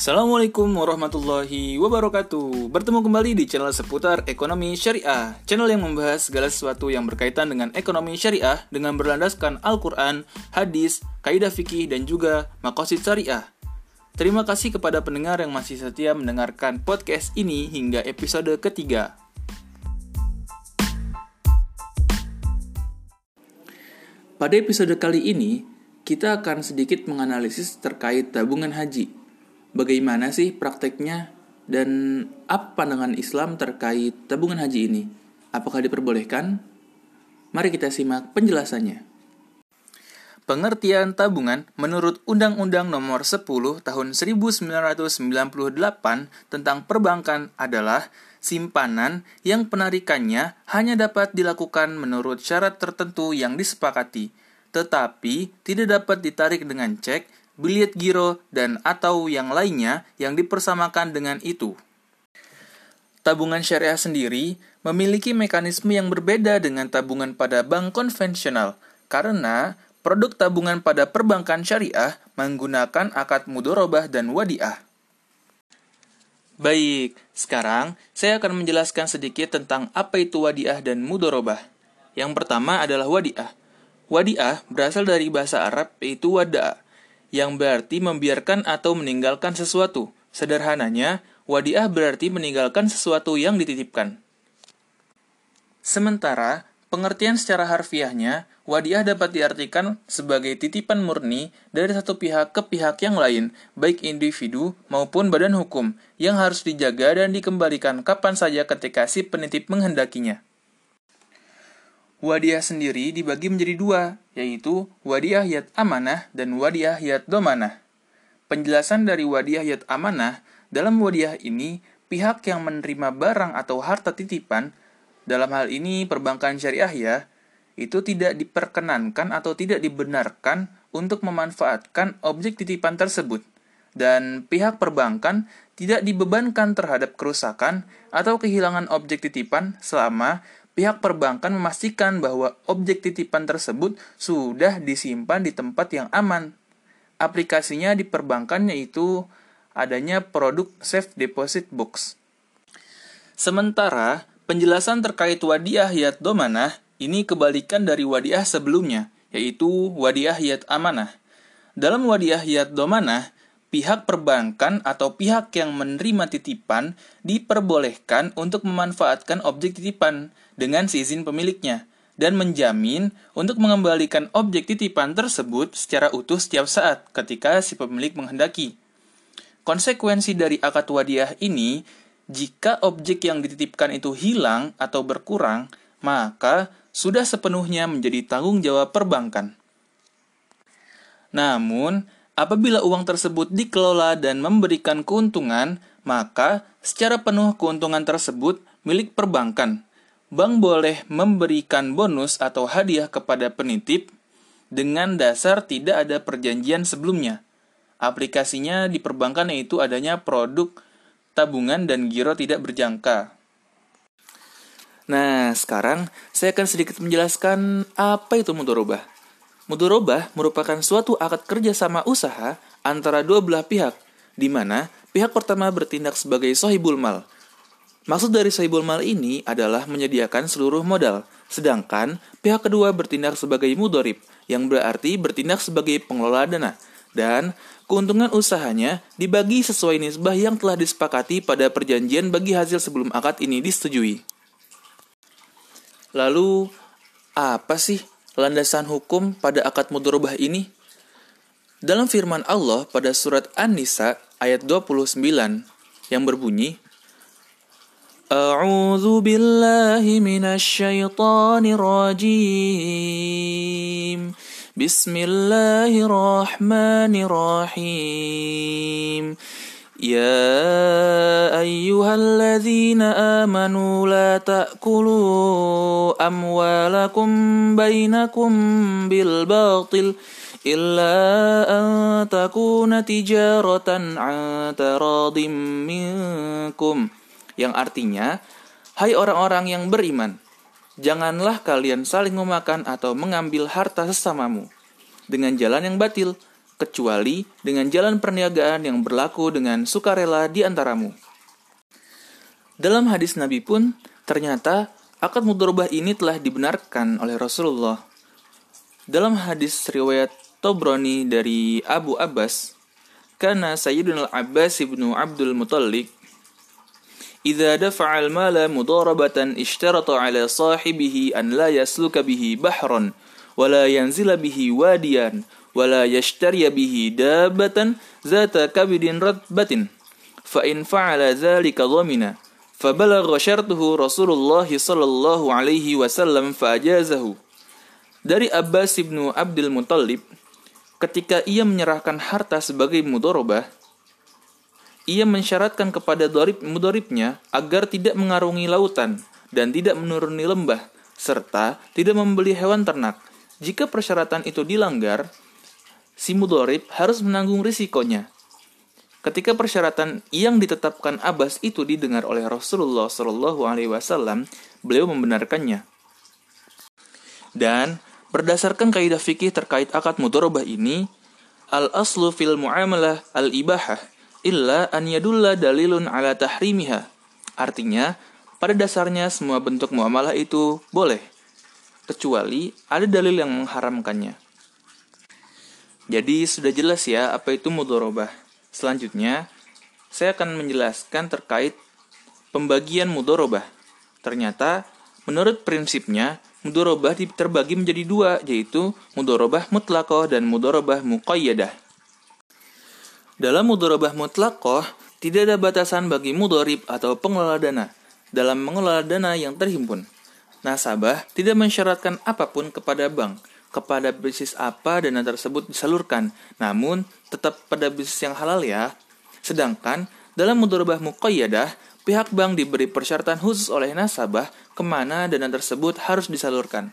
Assalamualaikum warahmatullahi wabarakatuh. Bertemu kembali di channel seputar ekonomi syariah. Channel yang membahas segala sesuatu yang berkaitan dengan ekonomi syariah Dengan berlandaskan Al-Quran, hadis, kaidah fikih, dan juga makosid syariah. Terima kasih kepada pendengar yang masih setia mendengarkan podcast ini hingga episode ketiga. Pada episode kali ini, kita akan sedikit menganalisis terkait tabungan haji bagaimana sih prakteknya dan apa pandangan Islam terkait tabungan haji ini? Apakah diperbolehkan? Mari kita simak penjelasannya. Pengertian tabungan menurut Undang-Undang Nomor 10 Tahun 1998 tentang perbankan adalah simpanan yang penarikannya hanya dapat dilakukan menurut syarat tertentu yang disepakati, tetapi tidak dapat ditarik dengan cek bilet giro, dan atau yang lainnya yang dipersamakan dengan itu. Tabungan syariah sendiri memiliki mekanisme yang berbeda dengan tabungan pada bank konvensional karena produk tabungan pada perbankan syariah menggunakan akad mudorobah dan wadiah. Baik, sekarang saya akan menjelaskan sedikit tentang apa itu wadiah dan mudorobah. Yang pertama adalah wadiah. Wadiah berasal dari bahasa Arab yaitu wada'a, yang berarti membiarkan atau meninggalkan sesuatu. Sederhananya, wadiah berarti meninggalkan sesuatu yang dititipkan. Sementara, pengertian secara harfiahnya, wadiah dapat diartikan sebagai titipan murni dari satu pihak ke pihak yang lain, baik individu maupun badan hukum, yang harus dijaga dan dikembalikan kapan saja ketika si penitip menghendakinya. Wadiah sendiri dibagi menjadi dua, yaitu wadiah yat amanah dan wadiah yat domanah. Penjelasan dari wadiah yat amanah, dalam wadiah ini, pihak yang menerima barang atau harta titipan, dalam hal ini perbankan syariah ya, itu tidak diperkenankan atau tidak dibenarkan untuk memanfaatkan objek titipan tersebut. Dan pihak perbankan tidak dibebankan terhadap kerusakan atau kehilangan objek titipan selama pihak perbankan memastikan bahwa objek titipan tersebut sudah disimpan di tempat yang aman. Aplikasinya di perbankan yaitu adanya produk Safe Deposit Box. Sementara, penjelasan terkait wadiah yat domanah ini kebalikan dari wadiah sebelumnya, yaitu wadiah yat amanah. Dalam wadiah yat domanah, pihak perbankan atau pihak yang menerima titipan diperbolehkan untuk memanfaatkan objek titipan dengan seizin pemiliknya dan menjamin untuk mengembalikan objek titipan tersebut secara utuh setiap saat ketika si pemilik menghendaki. Konsekuensi dari akad wadiah ini, jika objek yang dititipkan itu hilang atau berkurang, maka sudah sepenuhnya menjadi tanggung jawab perbankan. Namun, Apabila uang tersebut dikelola dan memberikan keuntungan, maka secara penuh keuntungan tersebut milik perbankan. Bank boleh memberikan bonus atau hadiah kepada penitip dengan dasar tidak ada perjanjian sebelumnya. Aplikasinya di perbankan yaitu adanya produk tabungan dan giro tidak berjangka. Nah, sekarang saya akan sedikit menjelaskan apa itu mudorobah. Mudorobah merupakan suatu akad kerjasama usaha antara dua belah pihak, di mana pihak pertama bertindak sebagai sohibul mal. Maksud dari sohibul mal ini adalah menyediakan seluruh modal, sedangkan pihak kedua bertindak sebagai mudorib, yang berarti bertindak sebagai pengelola dana, dan keuntungan usahanya dibagi sesuai nisbah yang telah disepakati pada perjanjian bagi hasil sebelum akad ini disetujui. Lalu, apa sih landasan hukum pada akad mudorobah ini? Dalam firman Allah pada surat An-Nisa ayat 29 yang berbunyi A'udzu billahi minasyaitonir rajim Bismillahirrahmanirrahim يا أيها الذين آمنوا لا تأكلوا أموالكم بينكم بالباطل إلا أن تكون تجارة عن تراض منكم yang artinya Hai orang-orang yang beriman janganlah kalian saling memakan atau mengambil harta sesamamu dengan jalan yang batil kecuali dengan jalan perniagaan yang berlaku dengan sukarela di antaramu. Dalam hadis Nabi pun, ternyata akad mudorobah ini telah dibenarkan oleh Rasulullah. Dalam hadis riwayat Tobroni dari Abu Abbas, karena Sayyidina Al-Abbas ibnu Abdul Muttalib إذا دفع المال مضاربة اشترط على صاحبه أن لا يسلك به بحرا ولا ينزل به واديا ولا يشتري به دابة ذات كبد رتبة فإن فعل ذلك ضمن فبلغ شرطه رسول الله صلى الله عليه وسلم فأجازه Dari Abbas ibnu Abdul Muttalib, ketika ia menyerahkan harta sebagai mudorobah, ia mensyaratkan kepada dorib mudoribnya agar tidak mengarungi lautan dan tidak menuruni lembah, serta tidak membeli hewan ternak. Jika persyaratan itu dilanggar, si mudorib harus menanggung risikonya. Ketika persyaratan yang ditetapkan Abbas itu didengar oleh Rasulullah Shallallahu Alaihi Wasallam, beliau membenarkannya. Dan berdasarkan kaidah fikih terkait akad mudorobah ini, al aslu fil muamalah al ibahah illa an yadulla dalilun ala tahrimiha. Artinya, pada dasarnya semua bentuk muamalah itu boleh, kecuali ada dalil yang mengharamkannya. Jadi sudah jelas ya apa itu mudorobah. Selanjutnya, saya akan menjelaskan terkait pembagian mudorobah. Ternyata, menurut prinsipnya, mudorobah terbagi menjadi dua, yaitu mudorobah mutlakoh dan mudorobah muqayyadah. Dalam mudorobah mutlakoh, tidak ada batasan bagi mudorib atau pengelola dana dalam mengelola dana yang terhimpun. Nasabah tidak mensyaratkan apa pun kepada bank, kepada bisnis apa dana tersebut disalurkan, namun tetap pada bisnis yang halal ya. Sedangkan dalam mudorobah muqayyadah, pihak bank diberi persyaratan khusus oleh nasabah ke mana dana tersebut harus disalurkan.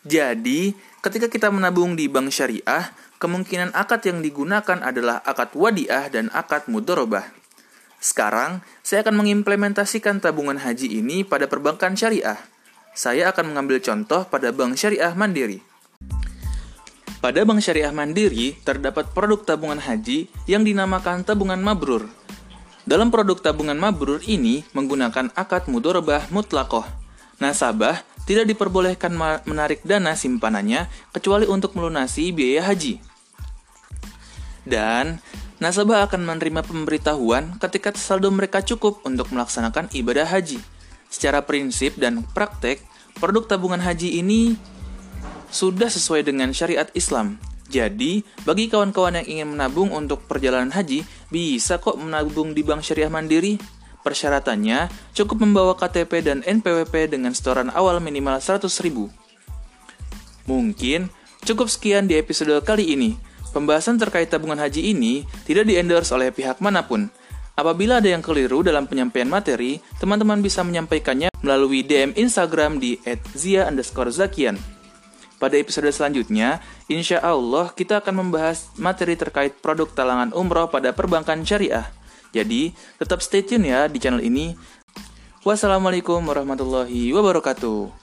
Jadi, ketika kita menabung di bank syariah, kemungkinan akad yang digunakan adalah akad wadiah dan akad mudorobah. Sekarang, saya akan mengimplementasikan tabungan haji ini pada perbankan syariah. Saya akan mengambil contoh pada Bank Syariah Mandiri. Pada Bank Syariah Mandiri, terdapat produk tabungan haji yang dinamakan tabungan mabrur. Dalam produk tabungan mabrur ini menggunakan akad mudorobah mutlakoh. Nasabah tidak diperbolehkan menarik dana simpanannya kecuali untuk melunasi biaya haji dan nasabah akan menerima pemberitahuan ketika saldo mereka cukup untuk melaksanakan ibadah haji. Secara prinsip dan praktek, produk tabungan haji ini sudah sesuai dengan syariat Islam. Jadi, bagi kawan-kawan yang ingin menabung untuk perjalanan haji, bisa kok menabung di Bank Syariah Mandiri. Persyaratannya, cukup membawa KTP dan NPWP dengan setoran awal minimal 100 ribu. Mungkin cukup sekian di episode kali ini. Pembahasan terkait tabungan haji ini tidak di-endorse oleh pihak mana pun. Apabila ada yang keliru dalam penyampaian materi, teman-teman bisa menyampaikannya melalui DM Instagram di @zia_zakian. Pada episode selanjutnya, insya Allah kita akan membahas materi terkait produk talangan umroh pada perbankan syariah. Jadi, tetap stay tune ya di channel ini. Wassalamualaikum warahmatullahi wabarakatuh.